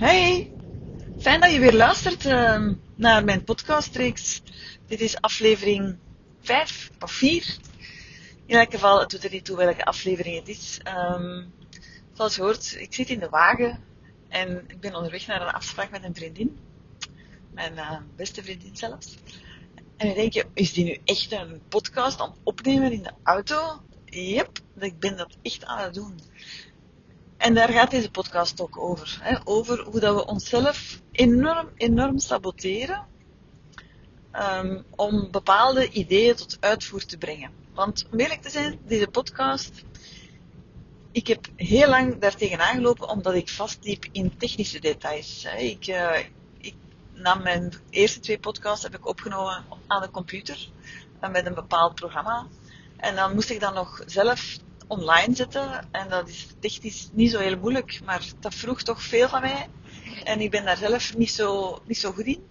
Hey, fijn dat je weer luistert uh, naar mijn podcastreeks. Dit is aflevering 5 of 4. In elk geval, het doet er niet toe welke aflevering het is. Um, zoals je hoort, ik zit in de wagen en ik ben onderweg naar een afspraak met een vriendin. Mijn uh, beste vriendin zelfs. En dan denk je, is die nu echt een podcast aan opnemen in de auto? Yep, ik ben dat echt aan het doen. En daar gaat deze podcast ook over. Hè? Over hoe dat we onszelf enorm, enorm saboteren um, om bepaalde ideeën tot uitvoer te brengen. Want om eerlijk te zijn, deze podcast, ik heb heel lang daartegen aangelopen omdat ik vastliep in technische details. Ik, uh, ik nam mijn eerste twee podcasts heb ik opgenomen aan de computer uh, met een bepaald programma. En dan moest ik dan nog zelf online zetten. En dat is technisch niet zo heel moeilijk, maar dat vroeg toch veel van mij. En ik ben daar zelf niet zo, niet zo goed in.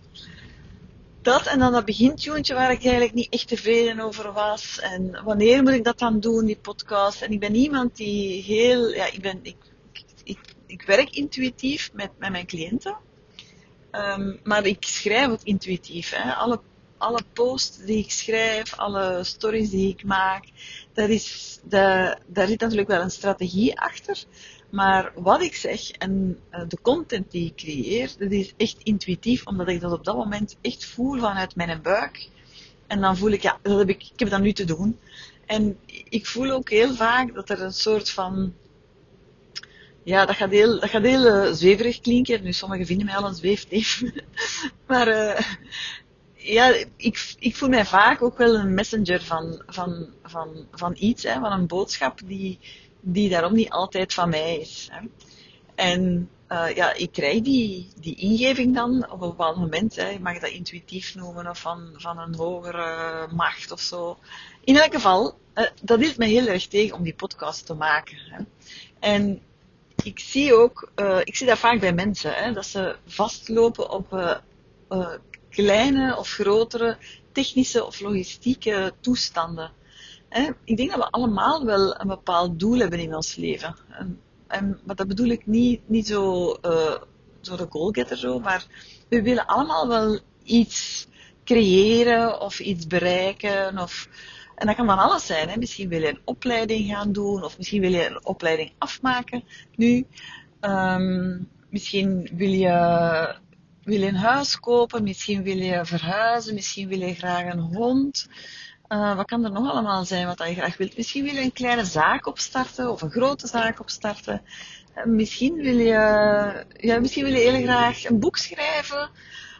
Dat en dan dat begintuntje waar ik eigenlijk niet echt tevreden over was. En wanneer moet ik dat dan doen, die podcast? En ik ben iemand die heel, ja, ik ben, ik, ik, ik werk intuïtief met, met mijn cliënten. Um, maar ik schrijf ook intuïtief. Hè. Alle alle posts die ik schrijf, alle stories die ik maak, daar, is de, daar zit natuurlijk wel een strategie achter. Maar wat ik zeg en uh, de content die ik creëer, dat is echt intuïtief, omdat ik dat op dat moment echt voel vanuit mijn buik. En dan voel ik, ja, dat heb ik, ik heb dat nu te doen. En ik voel ook heel vaak dat er een soort van, ja, dat gaat heel, dat gaat heel uh, zweverig klinken. Nu, sommigen vinden mij al een zweefneef. maar uh, ja, ik, ik voel mij vaak ook wel een messenger van, van, van, van iets, hè, van een boodschap die, die daarom niet altijd van mij is. Hè. En uh, ja, ik krijg die, die ingeving dan op een bepaald moment. Hè. Je mag dat intuïtief noemen of van, van een hogere macht of zo. In elk geval, uh, dat is me heel erg tegen om die podcast te maken. Hè. En ik zie ook, uh, ik zie dat vaak bij mensen, hè, dat ze vastlopen op kleine of grotere technische of logistieke toestanden. Ik denk dat we allemaal wel een bepaald doel hebben in ons leven. En, maar dat bedoel ik niet, niet zo, uh, zo de goalgetter zo, maar we willen allemaal wel iets creëren of iets bereiken. Of, en dat kan van alles zijn. Hè. Misschien wil je een opleiding gaan doen, of misschien wil je een opleiding afmaken nu. Um, misschien wil je wil je een huis kopen, misschien wil je verhuizen, misschien wil je graag een hond. Uh, wat kan er nog allemaal zijn wat je graag wilt? Misschien wil je een kleine zaak opstarten of een grote zaak opstarten. Uh, misschien, wil je, ja, misschien wil je heel graag een boek schrijven.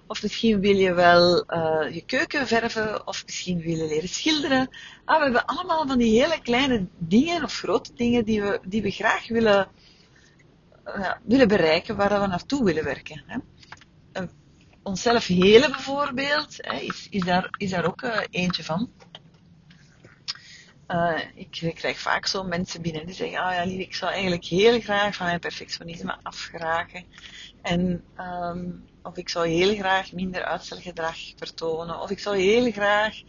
Of misschien wil je wel uh, je keuken verven. Of misschien wil je leren schilderen. Ah, we hebben allemaal van die hele kleine dingen of grote dingen die we, die we graag willen, willen bereiken, waar we naartoe willen werken. Hè onszelf helen bijvoorbeeld, is, is, daar, is daar ook uh, eentje van. Uh, ik, ik, krijg vaak zo mensen binnen die zeggen, ah ja lief, ik zou eigenlijk heel graag van mijn perfectionisme afgeraken. En, um, of ik zou heel graag minder uitstelgedrag vertonen. Of ik zou heel graag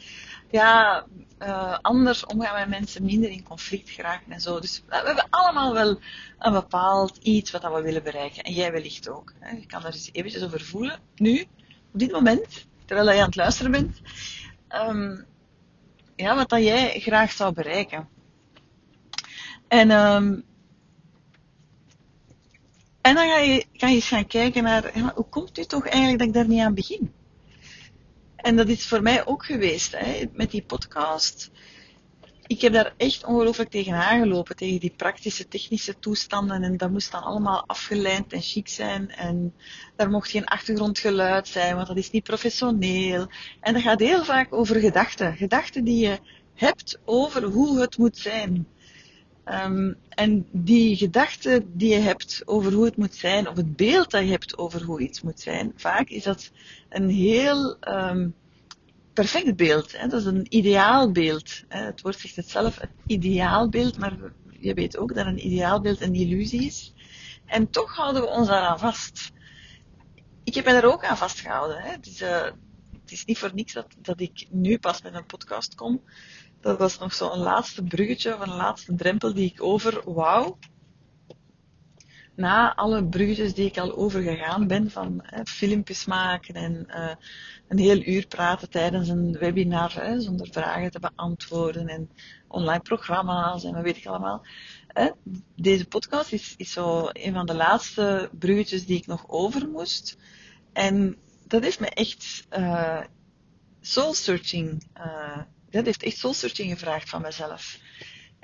ja, uh, anders omgaan met mensen, minder in conflict geraken en zo. Dus we hebben allemaal wel een bepaald iets wat we willen bereiken. En jij wellicht ook. Hè. Je kan er eens eventjes over voelen, nu, op dit moment, terwijl je aan het luisteren bent. Um, ja, wat dat jij graag zou bereiken. En, um, en dan ga je, je eens gaan kijken naar, hoe komt het toch eigenlijk dat ik daar niet aan begin? En dat is voor mij ook geweest, hè, met die podcast. Ik heb daar echt ongelooflijk tegen aangelopen, tegen die praktische, technische toestanden. En dat moest dan allemaal afgeleid en chic zijn. En daar mocht geen achtergrondgeluid zijn, want dat is niet professioneel. En dat gaat heel vaak over gedachten. Gedachten die je hebt over hoe het moet zijn. Um, en die gedachten die je hebt over hoe het moet zijn, of het beeld dat je hebt over hoe iets moet zijn, vaak is dat een heel um, perfect beeld. Hè? Dat is een ideaalbeeld. Hè? Het woord zegt het zelf, het ideaalbeeld, maar je weet ook dat een ideaalbeeld een illusie is. En toch houden we ons daaraan vast. Ik heb mij daar ook aan vastgehouden. Hè? Uh, het is niet voor niks dat, dat ik nu pas met een podcast kom dat was nog zo'n laatste bruggetje of een laatste drempel die ik over wou. Na alle bruggetjes die ik al overgegaan ben, van hè, filmpjes maken en uh, een heel uur praten tijdens een webinar, hè, zonder vragen te beantwoorden en online programma's en wat weet ik allemaal. Hè. Deze podcast is, is zo een van de laatste bruggetjes die ik nog over moest. En dat heeft me echt uh, soul searching, uh, dat heeft echt soul searching gevraagd van mezelf.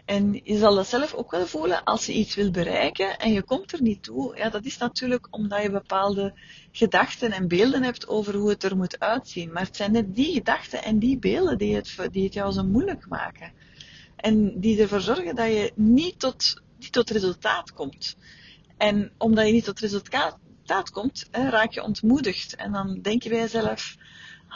En je zal dat zelf ook wel voelen als je iets wil bereiken en je komt er niet toe. Ja, dat is natuurlijk omdat je bepaalde gedachten en beelden hebt over hoe het er moet uitzien. Maar het zijn net die gedachten en die beelden die het, die het jou zo moeilijk maken. En die ervoor zorgen dat je niet tot, niet tot resultaat komt. En omdat je niet tot resultaat komt, raak je ontmoedigd. En dan denk je bij jezelf,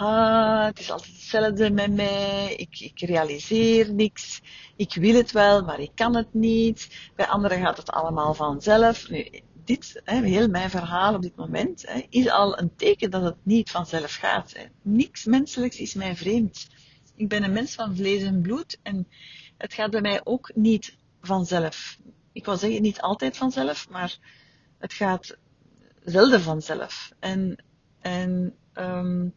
ah, het is altijd hetzelfde met mij, ik, ik realiseer niks, ik wil het wel, maar ik kan het niet. Bij anderen gaat het allemaal vanzelf. Nu, dit, hè, heel mijn verhaal op dit moment, hè, is al een teken dat het niet vanzelf gaat. Niks menselijks is mij vreemd. Ik ben een mens van vlees en bloed en het gaat bij mij ook niet vanzelf. Ik wil zeggen, niet altijd vanzelf, maar het gaat zelden vanzelf. En, en um,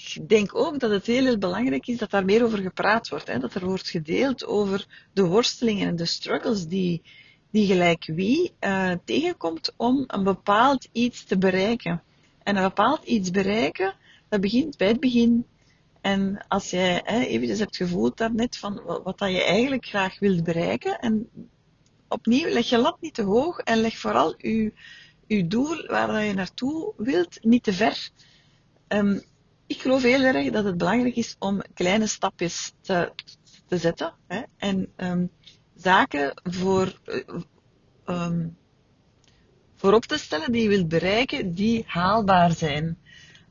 ik denk ook dat het heel, heel belangrijk is dat daar meer over gepraat wordt. Hè? Dat er wordt gedeeld over de worstelingen en de struggles die, die gelijk wie uh, tegenkomt om een bepaald iets te bereiken. En een bepaald iets bereiken, dat begint bij het begin. En als jij hè, eventjes hebt gevoeld daarnet van wat dat je eigenlijk graag wilt bereiken, en opnieuw, leg je lat niet te hoog en leg vooral je, je doel waar je naartoe wilt niet te ver. Um, ik geloof heel erg dat het belangrijk is om kleine stapjes te, te zetten. Hè, en um, zaken voor, um, voorop te stellen die je wilt bereiken, die haalbaar zijn.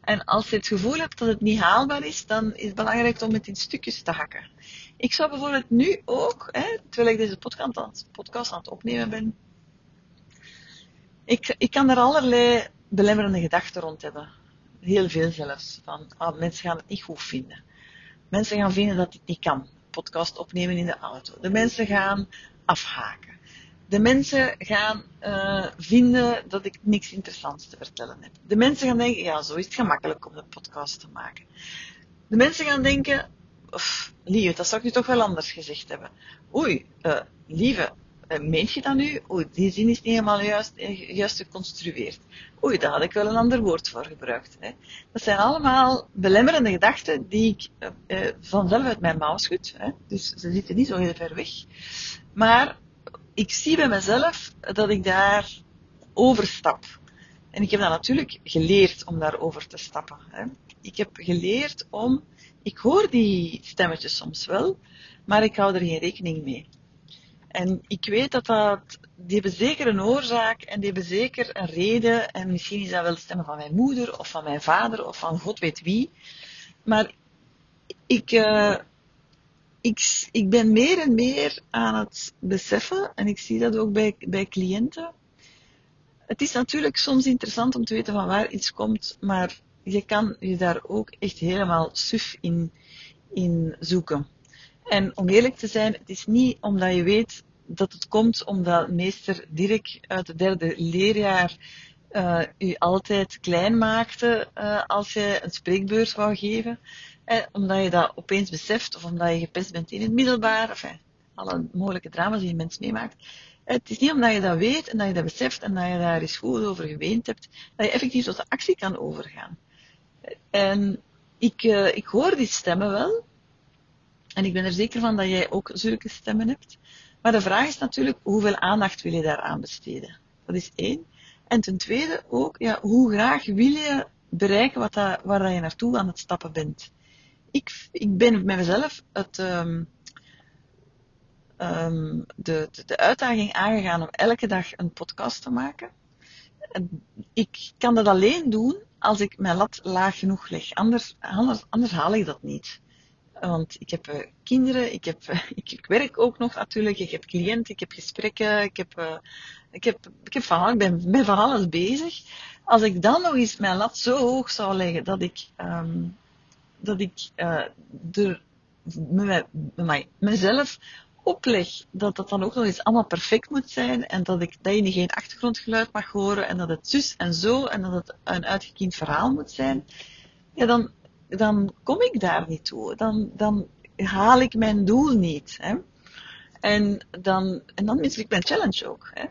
En als je het gevoel hebt dat het niet haalbaar is, dan is het belangrijk om het in stukjes te hakken. Ik zou bijvoorbeeld nu ook, hè, terwijl ik deze podcast, podcast aan het opnemen ben, ik, ik kan er allerlei belemmerende gedachten rond hebben. Heel veel zelfs. Van, ah, mensen gaan het niet goed vinden. Mensen gaan vinden dat het niet kan. Podcast opnemen in de auto. De mensen gaan afhaken. De mensen gaan uh, vinden dat ik niks interessants te vertellen heb. De mensen gaan denken, ja, zo is het gemakkelijk om een podcast te maken. De mensen gaan denken, lieve, dat zou ik nu toch wel anders gezegd hebben. Oei, uh, lieve, meent je dat nu? Oei, die zin is niet helemaal juist, juist geconstrueerd. Oei, daar had ik wel een ander woord voor gebruikt. Hè. Dat zijn allemaal belemmerende gedachten die ik uh, vanzelf uit mijn mouw schud. Hè. Dus ze zitten niet zo heel ver weg. Maar ik zie bij mezelf dat ik daar overstap. En ik heb dat natuurlijk geleerd om daarover te stappen. Hè. Ik heb geleerd om, ik hoor die stemmetjes soms wel, maar ik hou er geen rekening mee. En ik weet dat dat, die hebben zeker een oorzaak en die hebben zeker een reden. En misschien is dat wel de stemmen van mijn moeder of van mijn vader of van god weet wie. Maar ik, uh, ik, ik ben meer en meer aan het beseffen, en ik zie dat ook bij, bij cliënten. Het is natuurlijk soms interessant om te weten van waar iets komt, maar je kan je daar ook echt helemaal suf in, in zoeken. En om eerlijk te zijn, het is niet omdat je weet dat het komt omdat meester Dirk uit het derde leerjaar uh, u altijd klein maakte uh, als je een spreekbeurs wou geven. Eh, omdat je dat opeens beseft of omdat je gepest bent in het middelbaar. Enfin, alle mogelijke drama's die een mens meemaakt. Het is niet omdat je dat weet en dat je dat beseft en dat je daar eens goed over geweend hebt, dat je effectief tot de actie kan overgaan. En ik, ik hoor die stemmen wel. En ik ben er zeker van dat jij ook zulke stemmen hebt. Maar de vraag is natuurlijk, hoeveel aandacht wil je daaraan besteden? Dat is één. En ten tweede ook, ja, hoe graag wil je bereiken wat dat, waar dat je naartoe aan het stappen bent? Ik, ik ben met mezelf het, um, um, de, de, uitdaging aangegaan om elke dag een podcast te maken. En ik kan dat alleen doen als ik mijn lat laag genoeg leg. Anders, anders haal ik dat niet. Want ik heb uh, kinderen, ik, heb, uh, ik, werk ook nog natuurlijk, ik heb cliënten, ik heb gesprekken, ik, heb, uh, ik, heb, ik, heb van, ik ben, van alles bezig. Als ik dan nog eens mijn lat zo hoog zou leggen dat ik, um, dat ik er, me, me, mezelf opleg dat dat dan ook nog eens allemaal perfect moet zijn en dat, ik, dat je geen achtergrondgeluid mag horen en dat het zus en zo en dat het een uitgekiend verhaal moet zijn, ja, dan, dan kom ik daar niet toe. Dan, dan haal ik mijn doel niet. Hè? En, dan, en dan mis ik mijn challenge ook. Hè?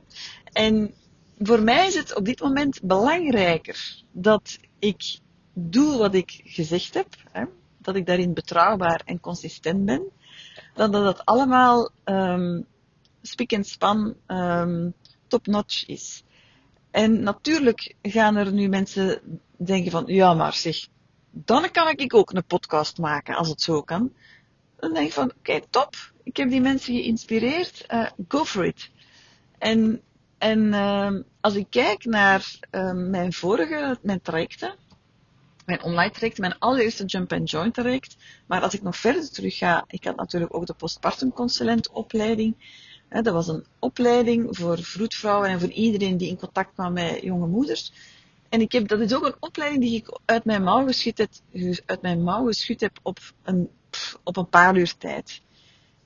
En voor mij is het op dit moment belangrijker dat ik doe wat ik gezegd heb, hè? dat ik daarin betrouwbaar en consistent ben, dan dat het allemaal um, spik en span um, top-notch is. En natuurlijk gaan er nu mensen denken van, ja maar zeg, dan kan ik ook een podcast maken als het zo kan. Dan denk ik van, oké, top. Ik heb die mensen geïnspireerd. Uh, go for it. En, en uh, als ik kijk naar uh, mijn vorige, mijn trajecten, mijn online traject, mijn allereerste jump and join traject. Maar als ik nog verder terug ga, ik had natuurlijk ook de postpartum consulent opleiding. dat was een opleiding voor vroedvrouwen en voor iedereen die in contact kwam met jonge moeders. En ik heb, dat is ook een opleiding die ik uit mijn mouw geschud heb, uit mijn mouw geschud heb op een, op een paar uur tijd.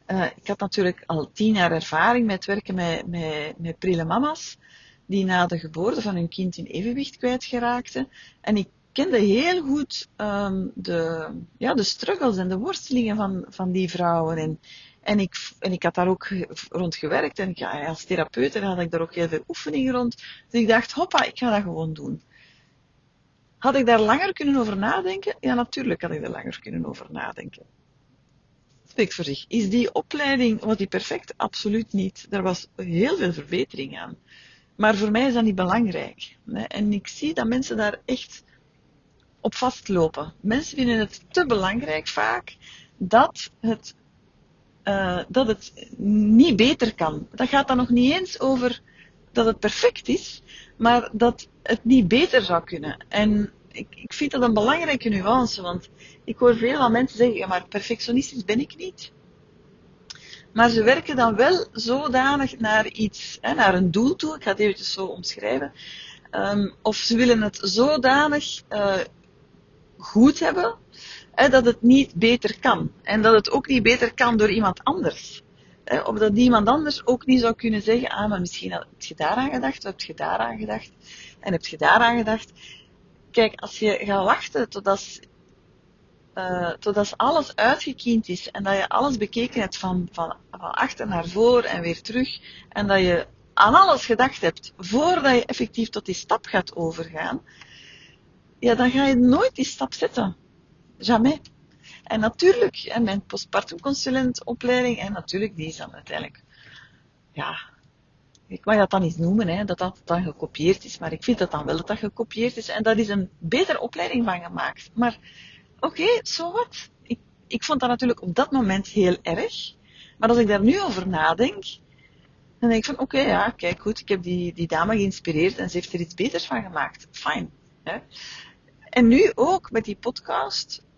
Uh, ik had natuurlijk al tien jaar ervaring met werken met, met, met prille mama's, die na de geboorte van hun kind in evenwicht kwijtgeraakten. En ik kende heel goed um, de, ja, de struggles en de worstelingen van, van die vrouwen. En, en, ik, en ik had daar ook rond gewerkt. En ja, als therapeut had ik daar ook heel veel oefeningen rond. Dus ik dacht, hoppa, ik ga dat gewoon doen. Had ik daar langer kunnen over nadenken? Ja, natuurlijk had ik daar langer kunnen over nadenken. Spreek voor zich. Is die opleiding, was die perfect? Absoluut niet. Er was heel veel verbetering aan. Maar voor mij is dat niet belangrijk. En ik zie dat mensen daar echt op vastlopen. Mensen vinden het te belangrijk vaak dat het, uh, dat het niet beter kan. Dat gaat dan nog niet eens over dat het perfect is, maar dat het niet beter zou kunnen. En ik, ik vind dat een belangrijke nuance, want ik hoor veel mensen zeggen, ja maar perfectionistisch ben ik niet. Maar ze werken dan wel zodanig naar iets, hè, naar een doel toe, ik ga het eventjes zo omschrijven. Um, of ze willen het zodanig uh, goed hebben, hè, dat het niet beter kan. En dat het ook niet beter kan door iemand anders. Hè, of dat iemand anders ook niet zou kunnen zeggen, ah, maar misschien heb je daaraan gedacht, of heb je daaraan gedacht, en heb je daaraan gedacht. Kijk, als je gaat wachten totdat, uh, totdat alles uitgekiend is en dat je alles bekeken hebt van, van, van achter naar voor en weer terug, en dat je aan alles gedacht hebt voordat je effectief tot die stap gaat overgaan, ja, dan ga je nooit die stap zetten. Jamais. En natuurlijk, mijn postpartum consulentopleiding, en natuurlijk, die is dan uiteindelijk, ja, ik mag dat dan niet noemen, hè, dat dat dan gekopieerd is, maar ik vind dat dan wel dat dat gekopieerd is. En daar is een betere opleiding van gemaakt. Maar, oké, so wat? Ik, ik vond dat natuurlijk op dat moment heel erg. Maar als ik daar nu over nadenk, dan denk ik van, oké, ja, kijk goed, ik heb die, die dame geïnspireerd en ze heeft er iets beters van gemaakt. Hè? En nu ook met die podcast.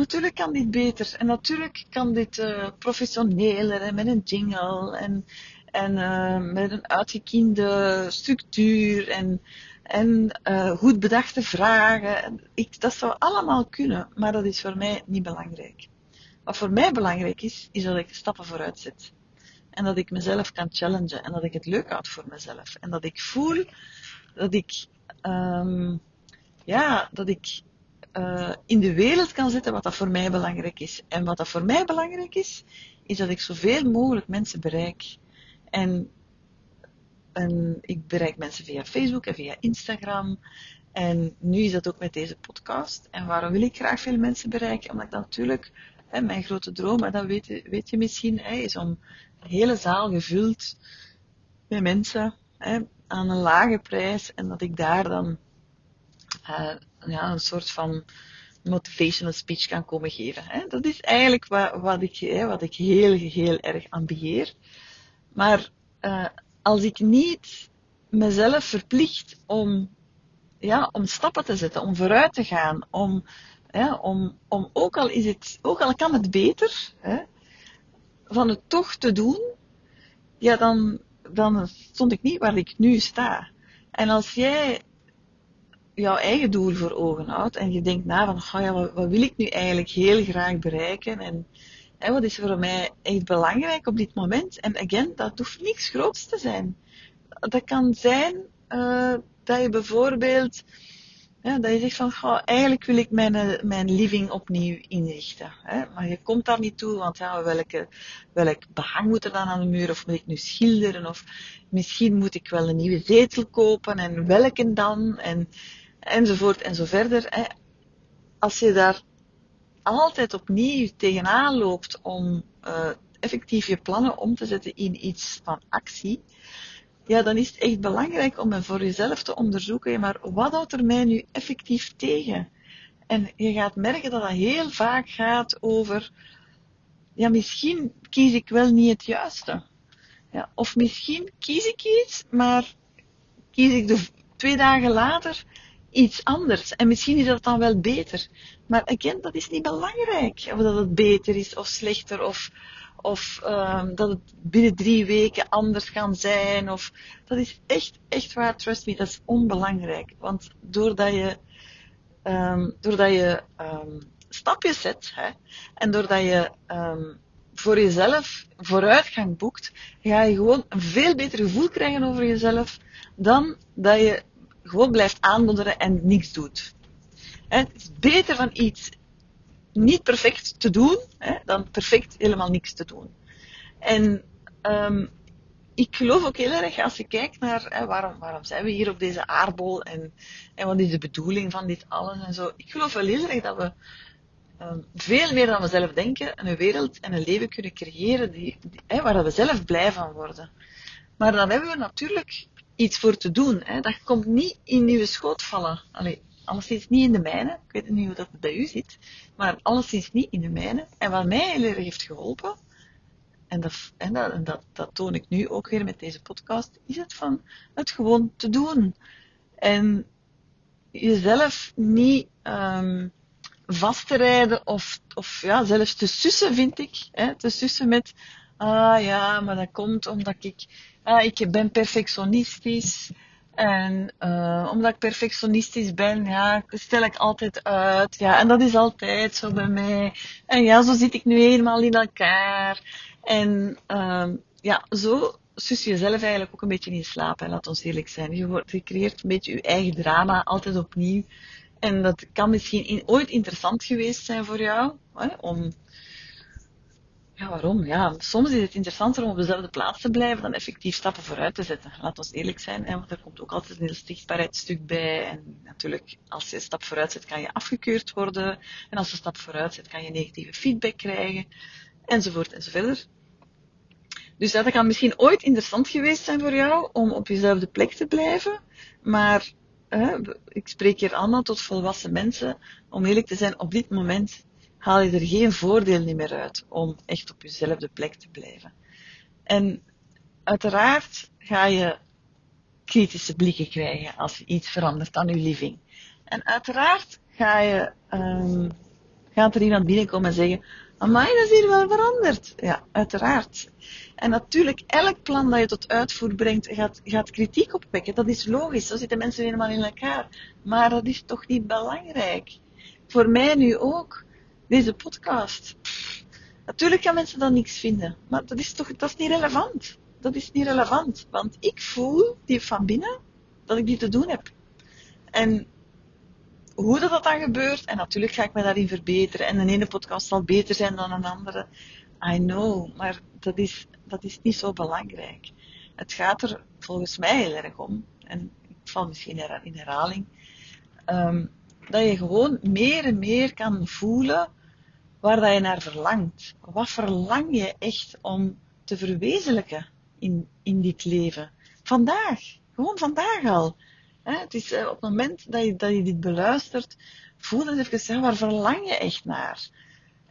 Natuurlijk kan dit beter. En natuurlijk kan dit uh, professioneler en met een jingle en, en uh, met een uitgekiende structuur en, en uh, goed bedachte vragen. Ik, dat zou allemaal kunnen, maar dat is voor mij niet belangrijk. Wat voor mij belangrijk is, is dat ik stappen vooruit zet. En dat ik mezelf kan challengen en dat ik het leuk houd voor mezelf. En dat ik voel dat ik um, ja, dat ik uh, in de wereld kan zetten wat dat voor mij belangrijk is. En wat dat voor mij belangrijk is, is dat ik zoveel mogelijk mensen bereik. En, en ik bereik mensen via Facebook en via Instagram. En nu is dat ook met deze podcast. En waarom wil ik graag veel mensen bereiken? Omdat natuurlijk, hè, mijn grote droom, en dat weet, weet je misschien, hè, is om een hele zaal gevuld met mensen hè, aan een lage prijs. En dat ik daar dan uh, ja, een soort van motivational speech kan komen geven. Hè. Dat is eigenlijk wat, wat, ik, hè, wat ik heel, heel erg ambieer. Maar uh, als ik niet mezelf verplicht om, ja, om stappen te zetten, om vooruit te gaan, om, om, om ook, al is het, ook al kan het beter, hè, van het toch te doen, ja, dan, dan stond ik niet waar ik nu sta. En als jij jouw eigen doel voor ogen houdt en je denkt na van, oh ja, wat, wil ik nu eigenlijk heel graag bereiken en, Hè, wat is voor mij echt belangrijk op dit moment? En again, dat hoeft niks groots te zijn. Dat kan zijn uh, dat je bijvoorbeeld dat je zegt van, goh, eigenlijk wil ik mijn, eh, mijn living opnieuw inrichten. Hè? Maar je komt daar niet toe, want ja, welke, welk behang moet er dan aan de muur? Of moet ik nu schilderen? Of misschien moet ik wel een nieuwe zetel kopen en welke dan? En, enzovoort en zo verder. Als je daar altijd opnieuw tegenaan loopt om uh, effectief je plannen om te zetten in iets van actie, ja, dan is het echt belangrijk om voor jezelf te onderzoeken, maar wat houdt er mij nu effectief tegen? En je gaat merken dat dat heel vaak gaat over, ja, misschien kies ik wel niet het juiste. Ja, of misschien kies ik iets, maar kies ik de twee dagen later iets anders. En misschien is dat dan wel beter. Maar again, dat is niet belangrijk. Of dat het beter is of slechter of of um, dat het binnen drie weken anders kan zijn. Of, dat is echt, echt waar, trust me, dat is onbelangrijk. Want doordat je, um, doordat je um, stapjes zet, hè, en doordat je voor jezelf vooruitgang boekt, ga je gewoon een veel beter gevoel krijgen over jezelf dan dat je gewoon blijft aandonderen en niks doet. Het is beter van iets niet perfect te doen, dan perfect helemaal niks te doen. En um, ik geloof ook heel erg als je kijkt naar waarom, waarom zijn we hier op deze aardbol en, en wat is de bedoeling van dit alles en zo. Ik geloof wel heel erg dat we um, veel meer dan we zelf denken een wereld en een leven kunnen creëren die, die, hè, waar we zelf blij van worden. Maar dan hebben we natuurlijk iets voor te doen. Hè. Dat komt niet in uw schoot vallen. Allee, alleszins niet in de mijne. Ik weet niet hoe dat bij u zit, maar alleszins niet in de mijne. En wat mij heel erg heeft geholpen, en, dat, en, dat, dat, toon ik nu ook weer met deze podcast, is het van het gewoon te doen. En jezelf niet um, vast te rijden of, of ja, zelfs te sussen, vind ik. Hè? Te sussen met, ah ja, maar dat komt omdat ik, ah, ik ben perfectionistisch. En uh, omdat ik perfectionistisch ben, ja, stel ik altijd uit. Ja, en dat is altijd zo bij mij. En ja, zo zit ik nu helemaal in elkaar. En uh, ja, zo sus je jezelf eigenlijk ook een beetje in slaap. En laat ons eerlijk zijn. Je, wordt, creëert een beetje je eigen drama, altijd opnieuw. En dat kan misschien in, ooit interessant geweest zijn voor jou. Hè, om ja, waarom? Ja, soms is het interessanter om op dezelfde plaats te blijven dan effectief stappen vooruit te zetten. Laat ons eerlijk zijn, hè, want er komt ook altijd een heel zichtbaarheidsstuk bij. En natuurlijk, als je een stap vooruit zet, kan je afgekeurd worden. En als je een stap vooruit zet, kan je negatieve feedback krijgen. Enzovoort enzovoort. Dus dat kan misschien ooit interessant geweest zijn voor jou om op jezelfde plek te blijven. Maar hè, ik spreek hier allemaal tot volwassen mensen. Om eerlijk te zijn, op dit moment haal je er geen voordeel meer uit om echt op jezelfde plek te blijven. En uiteraard ga je kritische blikken krijgen als je iets verandert aan je living. En uiteraard ga je, um, gaat er iemand binnenkomen en zeggen, amai, dat is hier wel veranderd. Ja, uiteraard. En natuurlijk, elk plan dat je tot uitvoer brengt, gaat, gaat kritiek opwekken. Dat is logisch, zo zitten mensen helemaal in elkaar. Maar dat is toch niet belangrijk. Voor mij nu ook deze podcast. Natuurlijk gaan mensen dan niks vinden, maar dat is toch, dat is niet relevant. Dat is niet relevant, want ik voel die van binnen dat ik die te doen heb. En hoe dat, dat dan gebeurt, en natuurlijk ga ik me daarin verbeteren, en de ene podcast zal beter zijn dan een andere, I know, maar dat is, dat is niet zo belangrijk. Het gaat er volgens mij heel erg om, en ik val misschien in herhaling, um, dat je gewoon meer en meer kan voelen waar dat je naar verlangt. Wat verlang je echt om te verwezenlijken in, in dit leven? Vandaag. Gewoon vandaag al. het is eh, op het moment dat je, dat je dit beluistert, voel eens even, waar verlang je echt naar?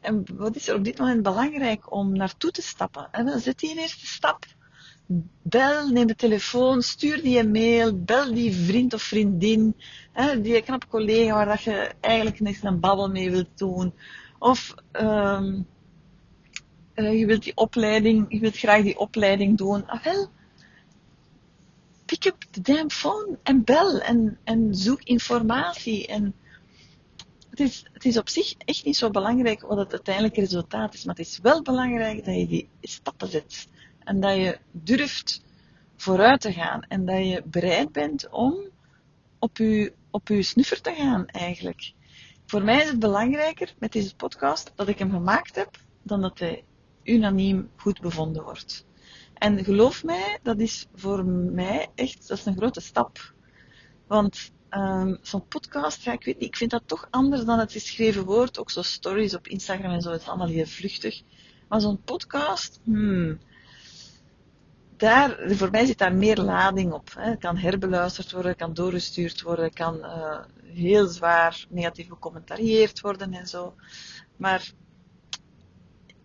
En wat is er op dit moment belangrijk om naartoe te stappen? En zet die eerste stap. Bel, neem de telefoon, stuur die een mail, bel die vriend of vriendin, die knap collega waar dat je eigenlijk eens een babbel mee wilt doen. Of um, uh, je wilt die opleiding, je wilt graag die opleiding doen. Ah wel, pick up de damn phone en bel en, en zoek informatie. En het is, het is op zich echt niet zo belangrijk wat het uiteindelijke resultaat is, maar het is wel belangrijk dat je die stappen zet. En dat je durft vooruit te gaan. En dat je bereid bent om op je, op je snuffer te gaan, eigenlijk. Voor mij is het belangrijker met deze podcast dat ik hem gemaakt heb, dan dat hij unaniem goed bevonden wordt. En geloof mij, dat is voor mij echt, dat is een grote stap. Want um, zo'n podcast, ik weet niet, ik vind dat toch anders dan het geschreven woord. Ook zo stories op Instagram en zo, het is allemaal heel vluchtig. Maar zo'n podcast, hmm, daar, voor mij zit daar meer lading op. Hè. Het kan herbeluisterd worden, kan doorgestuurd worden, kan uh, heel zwaar negatief becommentarieerd worden en zo. Maar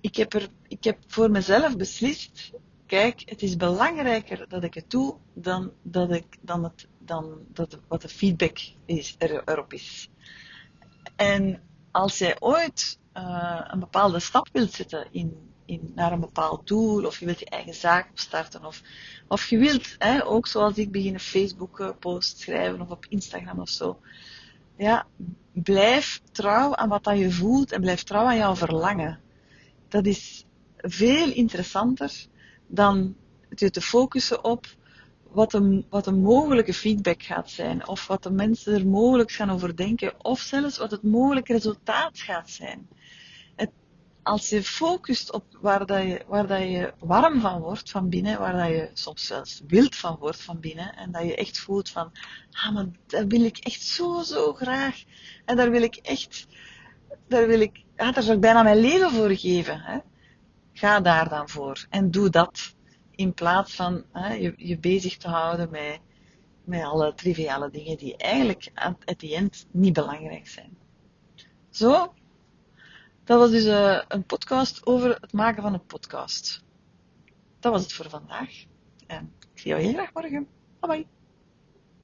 ik heb, er, ik heb voor mezelf beslist, kijk, het is belangrijker dat ik het doe dan, dat ik, dan, het, dan dat, wat de feedback is, er, erop is. En als jij ooit uh, een bepaalde stap wilt zetten in, in, naar een bepaald doel, of je wilt je eigen zaak opstarten, of, of je wilt, hè, ook zoals ik, beginnen Facebook-post schrijven of op Instagram of zo. Ja, blijf trouw aan wat dat je voelt en blijf trouw aan jouw verlangen. Dat is veel interessanter dan je te focussen op wat een, wat een mogelijke feedback gaat zijn, of wat de mensen er mogelijk gaan over denken, of zelfs wat het mogelijke resultaat gaat zijn als je focust op waar, dat je, waar dat je warm van wordt van binnen, waar dat je soms zelfs wild van wordt van binnen, en dat je echt voelt van, ah, maar dat wil ik echt zo, zo graag. En daar wil ik echt, daar wil ik, ja, daar zou ik bijna mijn leven voor geven. Hè? Ga daar dan voor en doe dat. In plaats van hè, je, je bezig te houden met, met alle triviale dingen die eigenlijk aan het eind niet belangrijk zijn. Zo dat was dus uh, een podcast over het maken van een podcast. Dat was het voor vandaag. En ik zie jou heel graag morgen. Bye bye.